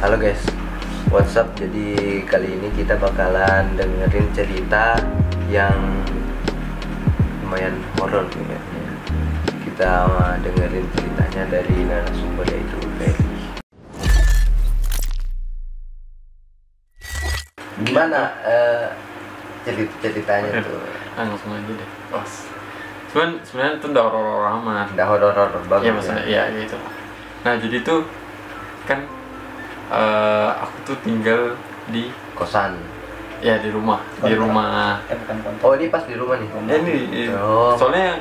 Halo guys, what's up? Jadi kali ini kita bakalan dengerin cerita yang lumayan horor kayaknya. Kita uh, dengerin ceritanya dari narasumber yaitu Ferry. Gimana eh, cerita ceritanya tuh? Ah, langsung aja deh. Pas. Cuman sebenarnya itu udah horor amat. Udah horor-horor bagus Iya maksudnya ya? ya gitu. Nah jadi tuh kan eh, aku tuh tinggal di Kosan. ya di rumah di Kontrak. rumah. Eh bukan kontrak. Oh ini pas di rumah nih? Ya, ini. Oh. soalnya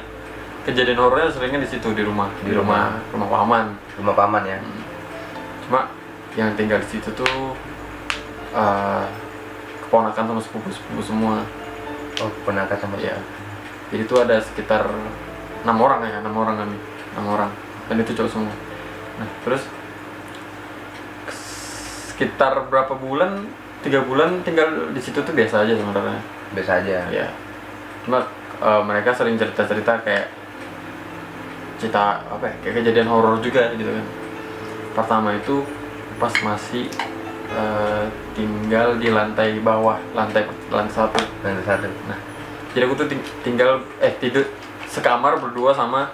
kejadian horornya seringnya di situ di rumah Di di rumah rumah paman. Rumah paman ya? Hmm. Cuma yang tinggal di situ tuh eh, keponakan sama sepupu sepupu semua. Oh pernah sama siapa? Jadi itu ada sekitar enam orang ya, enam orang kami, enam orang. Dan itu cowok semua. Nah, terus sekitar berapa bulan, tiga bulan tinggal di situ tuh biasa aja sebenarnya. Biasa aja. Ya. Cuma eh, mereka sering cerita-cerita kayak cerita apa ya, kayak kejadian horor juga gitu kan. Pertama itu pas masih eh, tinggal di lantai bawah, lantai lantai satu Nanti satu. jadi aku tuh ting- tinggal eh tidur sekamar berdua sama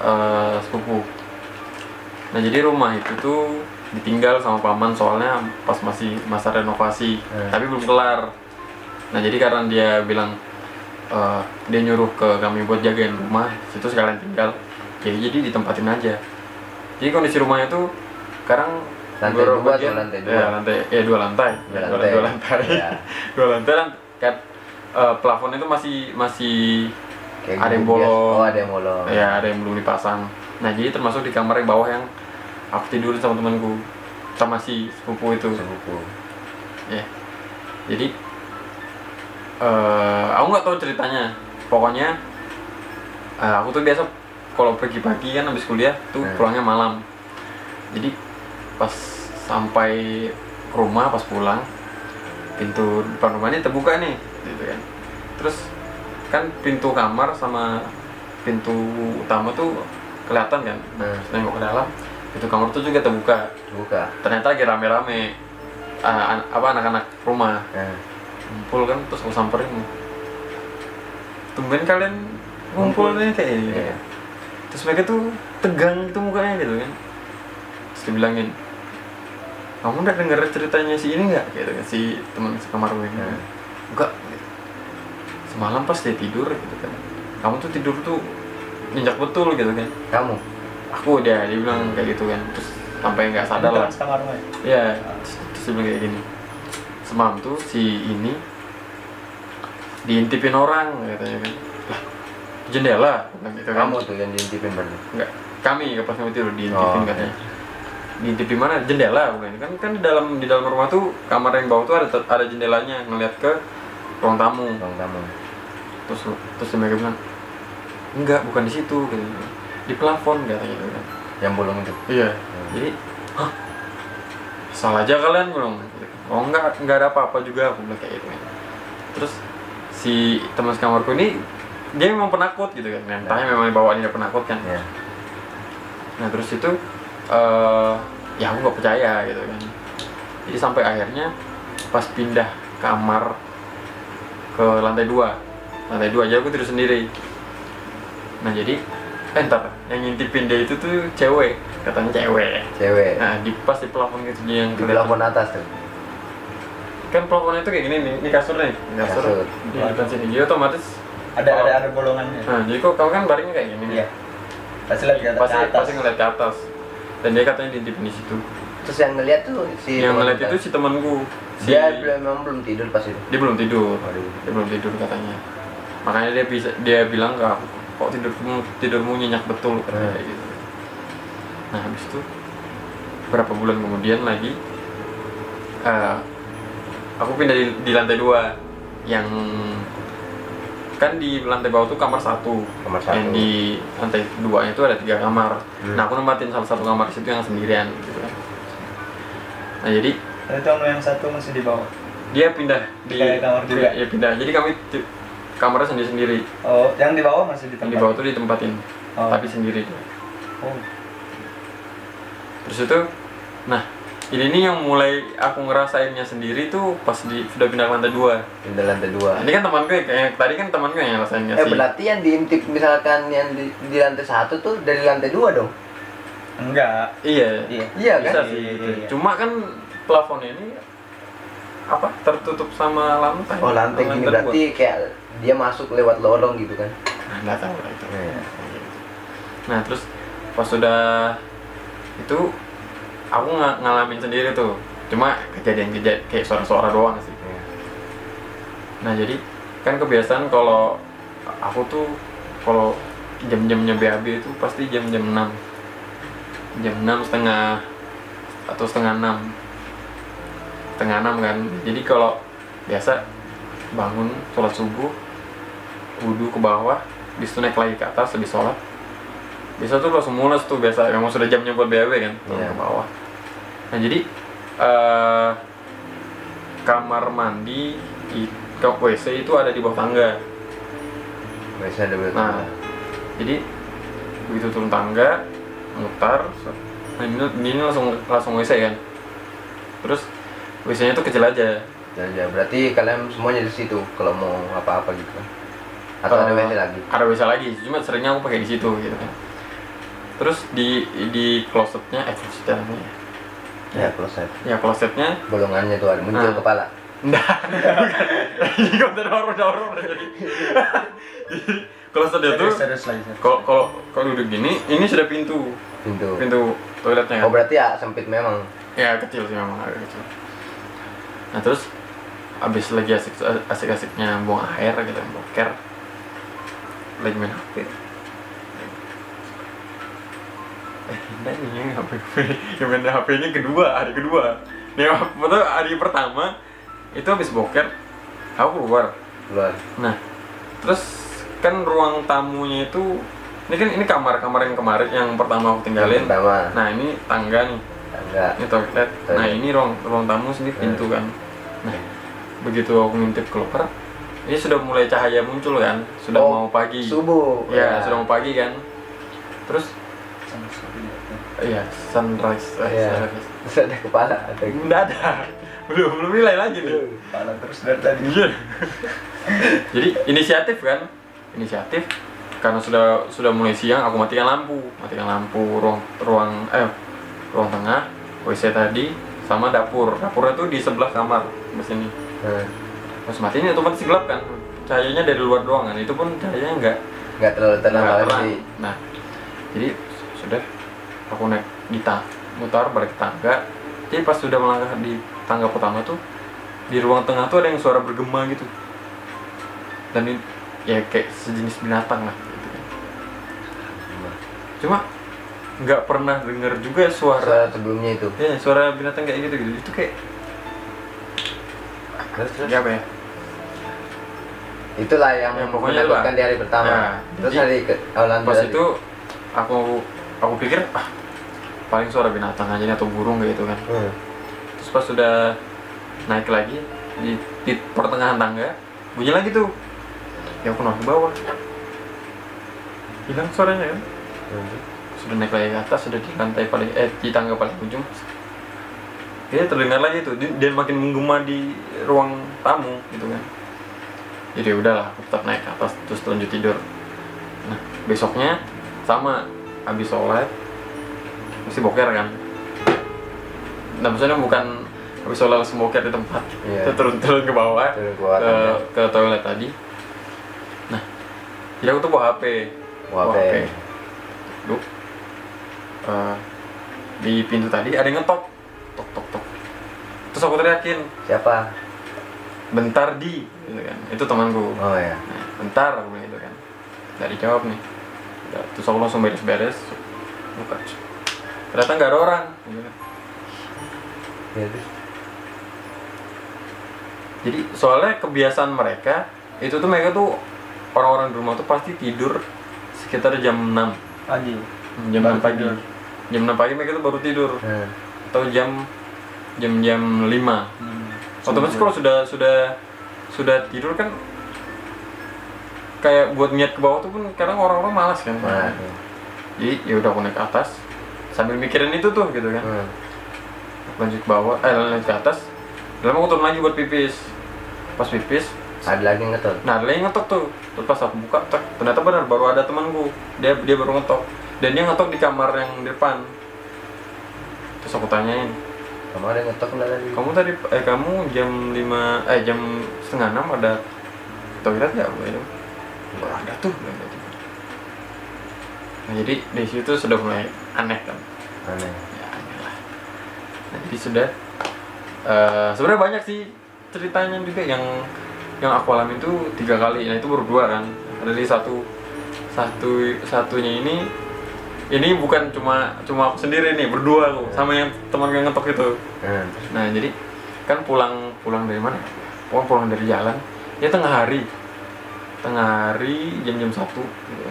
eh, sepupu nah jadi rumah itu tuh ditinggal sama paman soalnya pas masih masa renovasi Hmm. tapi belum kelar nah jadi karena dia bilang eh, dia nyuruh ke kami buat jagain rumah situ sekalian tinggal jadi jadi ditempatin aja jadi kondisi rumahnya tuh sekarang Lantai dua bagian- lantai dua? ya lantai ya dua lantai Dua Ya, lantai. dua lantai Iya. dua lantai kan kan eh, plafon itu masih masih Kayak Ada yang bolong. Oh ada yang bolong. ya ada yang belum dipasang nah jadi termasuk di kamar yang bawah yang aku tidurin sama temanku. Sama si sepupu itu. Sepupu. ya. Jadi eh aku nggak tahu ceritanya. Pokoknya eh, aku tuh biasa kalau pergi pagi kan habis kuliah tuh Hmm. pulangnya malam. Jadi pas sampai rumah pas pulang pintu depan rumahnya terbuka nih gitu kan. Terus kan pintu kamar sama pintu utama tuh kelihatan kan? Hmm. nengok ke dalam pintu kamar tuh juga terbuka. Buka. ternyata lagi rame-rame. Ah, an- apa anak-anak rumah. Ngumpul kan terus aku samperin. Tumben kalian ngumpul nih kayak gini Iya. terus mereka tuh tegang gitu mukanya gitu kan. Terus dibilangin kamu udah denger ceritanya si ini nggak? Gitu kan si teman sekamar gue Hmm. enggak. Gitu. semalam pas dia tidur gitu kan kamu tuh tidur tuh nyenyak betul gitu kan. Kamu. Aku dia dia bilang kayak gitu kan terus sampai nggak sadar lah ya? terus, dia bilang kayak gini semalam tuh si ini diintipin orang katanya kan lah jendela gitu kan Kamu tuh yang diintipin berarti. enggak kami ke pas kami tidur diintipin Oh. katanya diintipin mana jendela bukan kan kan di dalam di dalam rumah tuh kamar yang bawah tuh ada ada jendelanya ngeliat ke ruang tamu Bang kamu. terus terus mereka bilang enggak bukan di situ gitu. Di plafon katanya gitu kan Yang bolong itu. Iya. Jadi, hah? Salah aja kalian belum? Oh enggak, enggak ada apa-apa juga aku bilang kayak gitu. Terus si teman sekamarku ini dia memang penakut gitu kan. Yang tanya memang bawaannya penakut kan. Ya. Nah terus itu eh ya aku nggak percaya gitu kan. Jadi sampai akhirnya pas pindah kamar ke lantai dua, lantai dua aja aku tidur sendiri. Nah jadi, eh ntar yang ngintipin dia itu tuh cewek, katanya cewek. Cewek. Nah di pas di plafon gitu dia yang Di kelihatan. plafon atas tuh. Kan plafonnya itu kayak gini nih, ini kasur nih, ini kasur, Kasur. di depan sini. Jadi otomatis, Ada ada ada bolongannya. nah jadi kok kamu kan baringnya kayak gini nih. Iya. Pasti lagi ke Pasti atas. pasti ngeliat ke atas. Dan dia katanya diintipin di situ. Terus yang ngeliat tuh si yang ngeliat kita. itu si temanku. Si, dia belum memang belum tidur pas itu. dia belum tidur. Dia belum tidur katanya. Makanya dia bisa dia bilang ke aku, kok tidurmu tidurmu nyenyak betul Hmm. kayak gitu. Nah habis itu berapa bulan kemudian lagi eh, aku pindah di, di lantai dua yang kan di lantai bawah tuh kamar satu Kamar satu. yang di lantai dua itu ada tiga kamar Hmm. nah aku nempatin salah satu kamar di situ yang sendirian gitu kan nah jadi Ternyata kamu yang satu masih di bawah. dia pindah di Kayak kamar juga? ya pindah jadi kami kamarnya sendiri sendiri Oh, yang di bawah masih di yang tempat. di bawah tuh ditempatin Oh. tapi sendiri Oh. terus itu nah ini nih yang mulai aku ngerasainnya sendiri tuh pas di sudah pindah ke lantai dua pindah lantai dua ini kan teman gue kayak tadi kan teman gue yang ngerasainnya eh sih berarti yang diintip misalkan yang di, di lantai satu tuh dari lantai dua dong Enggak. iya Iya. iya bisa kan sih Iya, gitu. iya. cuma kan plafon ini apa? Tertutup sama lantai? Oh lantai gini berarti kayak dia masuk lewat lorong gitu kan? Nah, nggak tahu lah itu. Iya. nah terus pas sudah itu aku nggak ngalamin sendiri tuh. Cuma kejadian kejadian kayak suara-suara doang sih. Iya. nah jadi kan kebiasaan kalau aku tuh kalau jam-jamnya BAB itu pasti jam-jam 6 jam 6 setengah atau setengah 6 setengah 6 kan. Jadi kalau biasa bangun sholat subuh wudhu ke bawah itu naik lagi ke atas habis sholat. Biasa tuh langsung mules tuh biasa emang sudah jamnya buat BAB kan turun Iya. ke bawah. Nah jadi eh, kamar mandi di ke WC itu ada di bawah tangga. Biasa ada berarti Nah, jadi begitu turun tangga, mutar, nah ini, ini langsung langsung WC kan. Terus WC-nya tuh kecil aja. ya berarti kalian semuanya di situ kalau mau apa-apa gitu kan atau ada Eh, WC lagi Ada WC lagi, cuma seringnya aku pakai di situ gitu kan. Terus di di closetnya, eh closetnya namanya. ya kloset Ya closetnya, bolongannya tuh ada muncul Ah. kepala enggak, ini kok udah dorong-dorong jadi. Closetnya tuh, kalau kalau kalau duduk gini, ini sudah pintu, pintu pintu toiletnya. oh berarti ya sempit memang Ya kecil sih memang agak kecil. Nah terus abis lagi asik asik asiknya buang air gitu boker lagi main HP. Eh enggak nih yang HP yang main HP nya kedua hari kedua. Nih apa tuh hari pertama itu habis boker aku keluar. keluar Nah terus kan ruang tamunya itu ini kan ini kamar kamar yang kemarin yang pertama aku tinggalin. pertama Nah ini tangga nih enggak. Ini toilet. Nah ini ruang ruang tamu sini pintu kan. Nah begitu aku ngintip keluar ini sudah mulai cahaya muncul kan. Sudah Oh, mau pagi. subuh. Ya sudah mau pagi kan. Terus? Iya sunrise. Eh, Iya. terus ada kepala ada Nggak ada. Belum belum nilai lagi nih. Kepala terus dari tadi. Iya. jadi inisiatif kan? Inisiatif. Karena sudah sudah mulai siang aku matikan lampu. Matikan lampu ruang ruang eh ruang tengah WC tadi sama dapur. Dapurnya tuh di sebelah kamar di sini. Hmm. Pas mati ini otomatis gelap kan? Cahayanya dari luar doang kan? Itu pun cahayanya enggak nggak terlalu terang. nah jadi sudah aku naik di tang mutar balik tangga. Jadi pas sudah melangkah di tangga pertama tuh di ruang tengah tuh ada yang suara bergema gitu. Dan ini ya kayak sejenis binatang lah gitu kan. cuma nggak pernah denger juga suara suara sebelumnya itu. Ya suara binatang kayak gitu gitu. Itu kayak terus terus? Apa ya? Itulah yang Ya, pokoknya lah. di hari pertama. Ya, terus jadi hari ke awal pas itu aku aku pikir ah paling suara binatang aja nih atau burung gitu kan. Hmm. terus pas sudah naik lagi di, di pertengahan tangga bunyi lagi tuh. Ya aku nongol ke bawah. Hilang suaranya kan? Hmm. Sudah naik lagi ke atas sudah di lantai paling eh di tangga paling ujung. Dia terdengar lagi tuh di- dan makin menggema di ruang tamu gitu kan. Jadi udahlah aku tetap naik ke atas terus lanjut tidur. Nah besoknya sama habis sholat mesti boker kan. Nah maksudnya bukan habis sholat langsung boker di tempat Iya. Itu turun turun ke bawah Turun ke ke, ke toilet tadi. Nah jadi aku tuh bawa HP Bawa HP. Duh. Eh, di pintu tadi ada yang ngetok. Tok tok tok. Terus aku teriakin siapa? Bentar di. Gitu kan. Itu temanku. Oh ya nah, bentar aku bilang gitu kan. Dari jawab nih. Udah, terus aku langsung beres-beres. Buka ternyata nggak ada orang. Gitu kan. Ya, terus. jadi soalnya kebiasaan mereka itu tuh mereka tuh orang-orang di rumah tuh pasti tidur sekitar jam 6 Pagi. Jam Baru 6 pagi. tidur. jam 6 pagi mereka tuh baru tidur. Hmm. atau jam jam jam 5 Hmm. otomatis kalau sudah sudah sudah tidur kan kayak buat niat ke bawah tuh pun kadang orang-orang malas kan. Nah, iya. jadi ya udah aku naik ke atas sambil mikirin itu tuh gitu kan. Hmm. lanjut ke bawah eh lanjut ke atas. Dalam aku turun lagi buat pipis. Pas pipis ada lagi ngetot nah ada lagi ngetok tuh. Terus pas aku buka tek, ternyata benar baru ada temanku. Dia dia baru ngetok dan dia ngetok di kamar yang depan. Terus aku tanyain kamu ada ngetok nggak tadi? Kamu tadi eh kamu jam 5 eh jam setengah enam ada toilet nggak bu? Itu "Wah, ada tuh nah jadi di situ sudah mulai aneh kan? Aneh. Ya aneh lah. Nah jadi sudah eh sebenarnya banyak sih ceritanya juga yang yang aku alami itu tiga kali. Nah itu baru dua kan. Dari satu satu satunya ini ini bukan cuma cuma aku sendiri nih berdua aku sama yang teman yang ngetok itu nah, Nah jadi kan pulang pulang dari mana? Pulang pulang dari jalan. Ya tengah hari, tengah hari jam-jam satu. Gitu.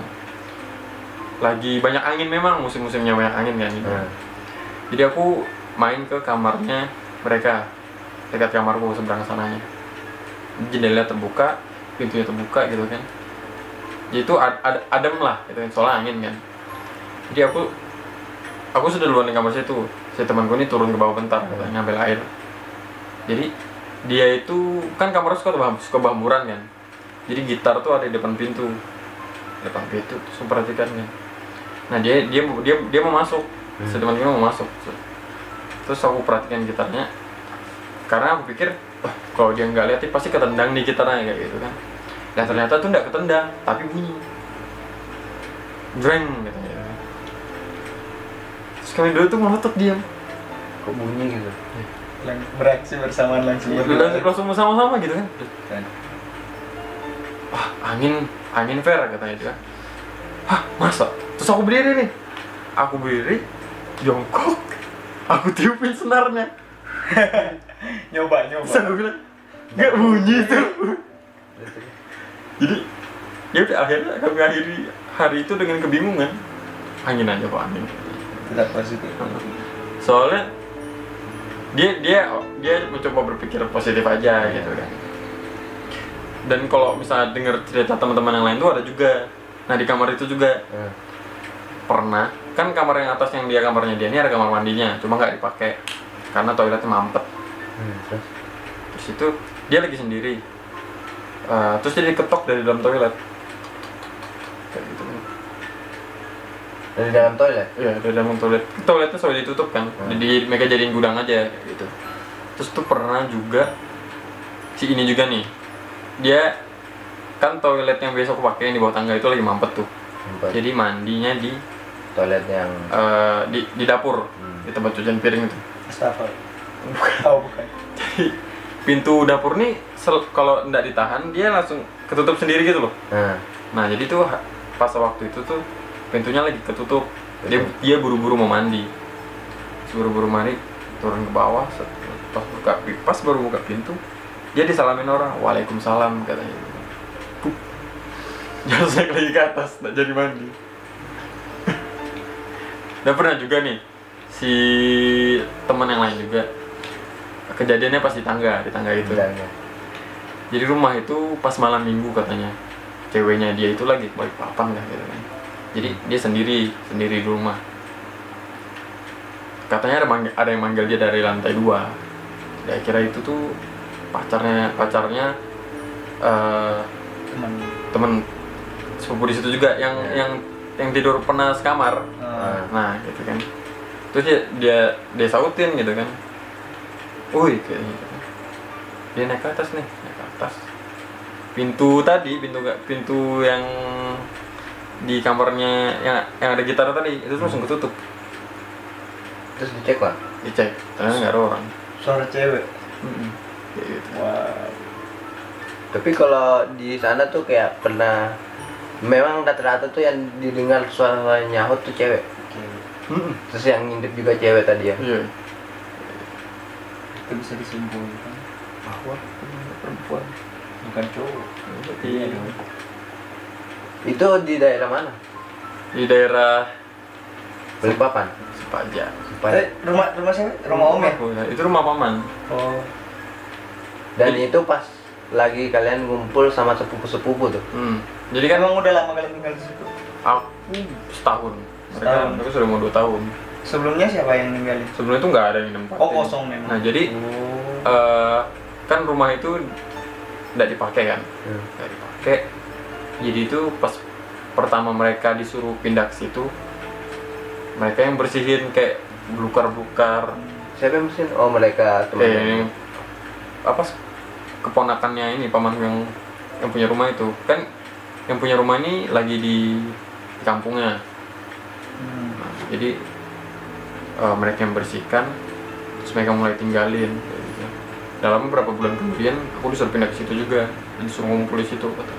Lagi banyak angin memang musim-musimnya banyak angin kan. Gitu. nah. Jadi aku main ke kamarnya mereka dekat kamarku seberang sananya. Jendela terbuka, pintunya terbuka gitu kan. Jadi itu ad, ad- adem lah, gitu kan, soalnya angin kan. Jadi aku aku sudah duluan di kamar situ. Si temanku ini turun ke bawah bentar, gitu, ngambil air. Jadi dia itu kan kamarnya suka suka bahmuran kan. Jadi gitar tuh ada di depan pintu. Depan pintu, aku perhatikan kan. Nah dia dia dia dia mau masuk, si temanku mau masuk. Terus aku perhatikan gitarnya, karena aku pikir wah kalau dia nggak lihat pasti ketendang nih gitarnya kayak gitu kan dan ternyata tuh nggak ketendang tapi bunyi Dreng gitu terus kami dulu tuh melotot diam. Kok bunyi gitu? Lang- beraksi bersamaan langsung. Langsung, berdua. langsung sama-sama gitu kan? Kan. wah angin angin fair katanya dia. Hah masa? Terus aku berdiri nih. Aku berdiri jongkok. Aku tiupin senarnya. Nyoba nyoba. Terus aku bilang nggak bunyi tuh. Jadi ya udah akhirnya kami akhiri hari itu dengan kebingungan. Angin aja kok angin tetap positif. Soalnya dia dia dia mencoba berpikir positif aja gitu kan. Dan kalau misalnya dengar cerita teman-teman yang lain tuh ada juga. Nah di kamar itu juga. Nah. pernah. Kan kamar yang atas yang dia kamarnya dia ini ada kamar mandinya. Cuma nggak dipakai. Karena toiletnya mampet. Hmm, terus? Terus itu dia lagi sendiri. Eh, terus dia diketok dari dalam toilet. Kayak gitu dari dalam toilet Iya, dari dalam toilet. Toiletnya selalu ditutup kan. Hmm. Jadi mereka jadiin gudang aja gitu. Terus tuh pernah juga si ini juga nih. Dia kan toilet yang biasa aku pakai yang di bawah tangga itu lagi mampet tuh. Tempat Jadi mandinya di toilet yang eh, di, di dapur, Hmm. di tempat cucian piring itu. Astagfirullah oh bukan Jadi pintu dapur nih sel- kalau nggak ditahan dia langsung ketutup sendiri gitu loh. nah Nah, jadi tuh pas waktu itu tuh pintunya lagi ketutup. Dia dia buru-buru mau mandi. Buru-buru mandi turun ke bawah pas buka pas baru buka pintu dia disalamin orang waalaikumsalam katanya Pup. Terus naik lagi ke atas nggak jadi mandi dan pernah juga nih si teman yang lain juga kejadiannya pas di tangga di tangga itu bilangnya jadi rumah itu pas malam minggu katanya ceweknya dia itu lagi balik papan lah gitu kan jadi dia sendiri sendiri di rumah. Katanya ada manggil, ada yang manggil dia dari lantai dua. Dia kira itu tuh pacarnya pacarnya eh teman temen. Sepupu di situ juga yang Ya. yang yang tidur pernah sekamar. Ah, nah gitu kan. Terus dia dia dia sautin gitu kan. Woi kayak gitu dia naik ke atas nih naik ke atas. Pintu tadi pintu pintu yang di kamarnya yang yang ada gitar tadi itu langsung ketutup. Terus dicek lah dicek. Ternyata nggak ada orang. Suara cewek? Kayak gitu. Wah. Tapi kalau di sana tuh kayak pernah memang rata-rata tuh yang didengar suara nyahut tuh cewek. Terus yang ngintip juga cewek tadi ya? Iya. Itu bisa disimpulkan. Bahwa perempuan. Bukan cowok. Iya. Dong itu di daerah mana? Di daerah Balikpapan. Sepaja Supaya- eh rumah rumah siapa? Rumah om ya? Oh, itu rumah paman. Oh. Dan itu pas lagi kalian ngumpul sama sepupu-sepupu tuh. Hmm. jadi kan emang udah lama kalian tinggal di situ? Aku setahun. Mereka Setahun. mereka sudah mau dua tahun. Sebelumnya siapa yang ninggalin? sebelumnya itu nggak ada yang nempatin Oh kosong memang. nah jadi Oh. eh, kan rumah itu tidak dipakai kan? Hmm. nggak dipakai jadi itu pas pertama mereka disuruh pindah ke situ mereka yang bersihin kayak belukar-belukar. Siapa yang mesin oh mereka eh, teman yang- apa keponakannya ini paman yang yang punya rumah itu. Kan yang punya rumah ini lagi di kampungnya. Hmm. Nah, jadi eh, mereka yang bersihkan terus mereka mulai tinggalin gitu. dalam beberapa bulan kemudian aku disuruh pindah ke situ juga disuruh ngumpul di situ kata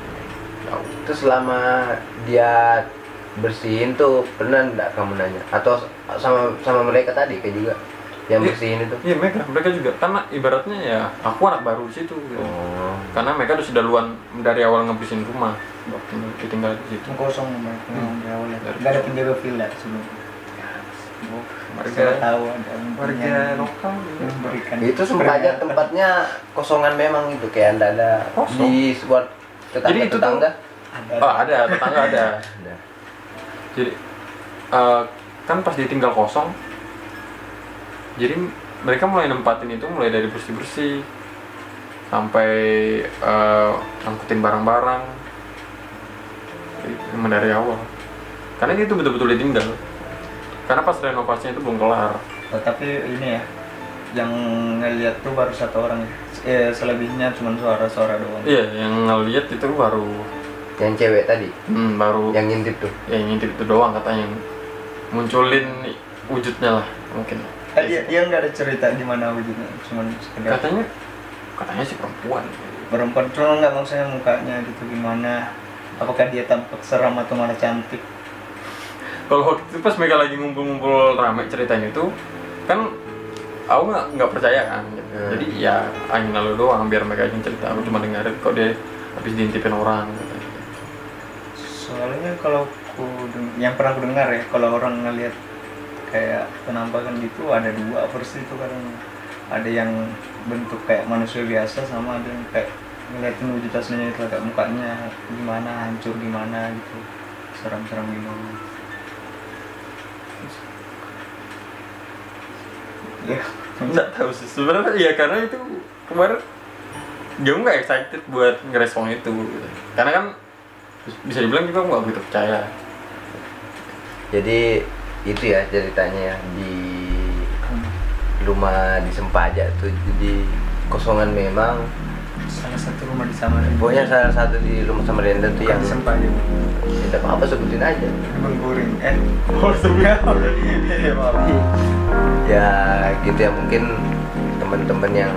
terus selama dia bersihin tuh pernah enggak kamu nanya atau sama sama mereka tadi kayak juga yang Iya. bersihin itu iya mereka mereka juga karena ibaratnya ya aku anak baru di situ gitu. oh karena mereka udah sudah duluan dari awal ngebersihin rumah waktu ditinggal di situ Itu kosong memang memang di awal ya. Dari Nggak ada penjaga villa sebelumnya. Warga- saya tahu ada warga yang lokal gitu. memberikan. itu semuanya tempatnya kosongan memang itu kayak anda ada Kosong. di sebuah tetangga Jadi itu tuh- tetangga. Ada. oh ada tetangga ada. Ada. Jadi eh, kan pas ditinggal kosong jadi mereka mulai nempatin itu mulai dari bersih bersih sampai eh, angkutin barang-barang. Emang dari awal. Karena itu betul-betul ditinggal. Karena pas renovasinya itu belum kelar. Oh, tapi ini ya yang ngeliat tuh baru satu orang ya. Eh, selebihnya cuma suara-suara doang. iya yang ngeliat itu baru yang cewek tadi? Hmm, baru yang ngintip tuh? Ya yang ngintip itu doang katanya. Yang munculin wujudnya lah mungkin. Eh, dia, dia nggak ada cerita gimana wujudnya, cuma sekedar katanya katanya si perempuan. Perempuan cuma nggak maksudnya mukanya gitu gimana? Apakah dia tampak seram atau malah cantik? Kalau waktu itu pas mereka lagi ngumpul-ngumpul rame ceritanya itu kan aku nggak nggak percaya kan. Gitu. Hmm. jadi ya angin lalu doang biar mereka yang cerita. Aku cuma dengerin kok dia habis diintipin orang. Soalnya kalau ku deng- yang pernah aku dengar ya kalau orang ngelihat kayak penampakan gitu ada dua versi itu kadang ada yang bentuk kayak manusia biasa sama ada yang kayak ngeliatin wujud aslinya itu kayak mukanya gimana hancur gimana gitu. Seram-seram gimana ya nggak tahu sih. Sebenarnya ya karena itu kemarin gue nggak excited buat ngerespon itu gitu. karena kan bisa dibilang juga nggak begitu percaya. Jadi itu ya ceritanya ya di rumah di Sempaja tuh. Jadi kosongan memang salah satu rumah di Samarinda. Pokoknya salah satu di rumah Samarinda tuh yang sempat tidak apa-apa sebutin aja. Mengguring eh oh sebenarnya. Iya maaf. Ya gitu ya. Mungkin teman-teman yang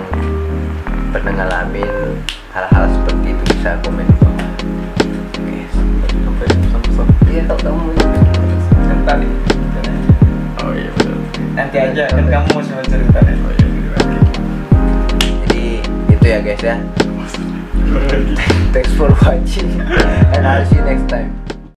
pernah ngalamin hal-hal seperti itu bisa komen di bawah. Oke sampai pesan-pesan iya kalau kamu kan tadi oh iya betul. Nanti aja kan kamu mau cerita deh oh iya jadi itu ya guys ya thanks for watching and I'll see you next time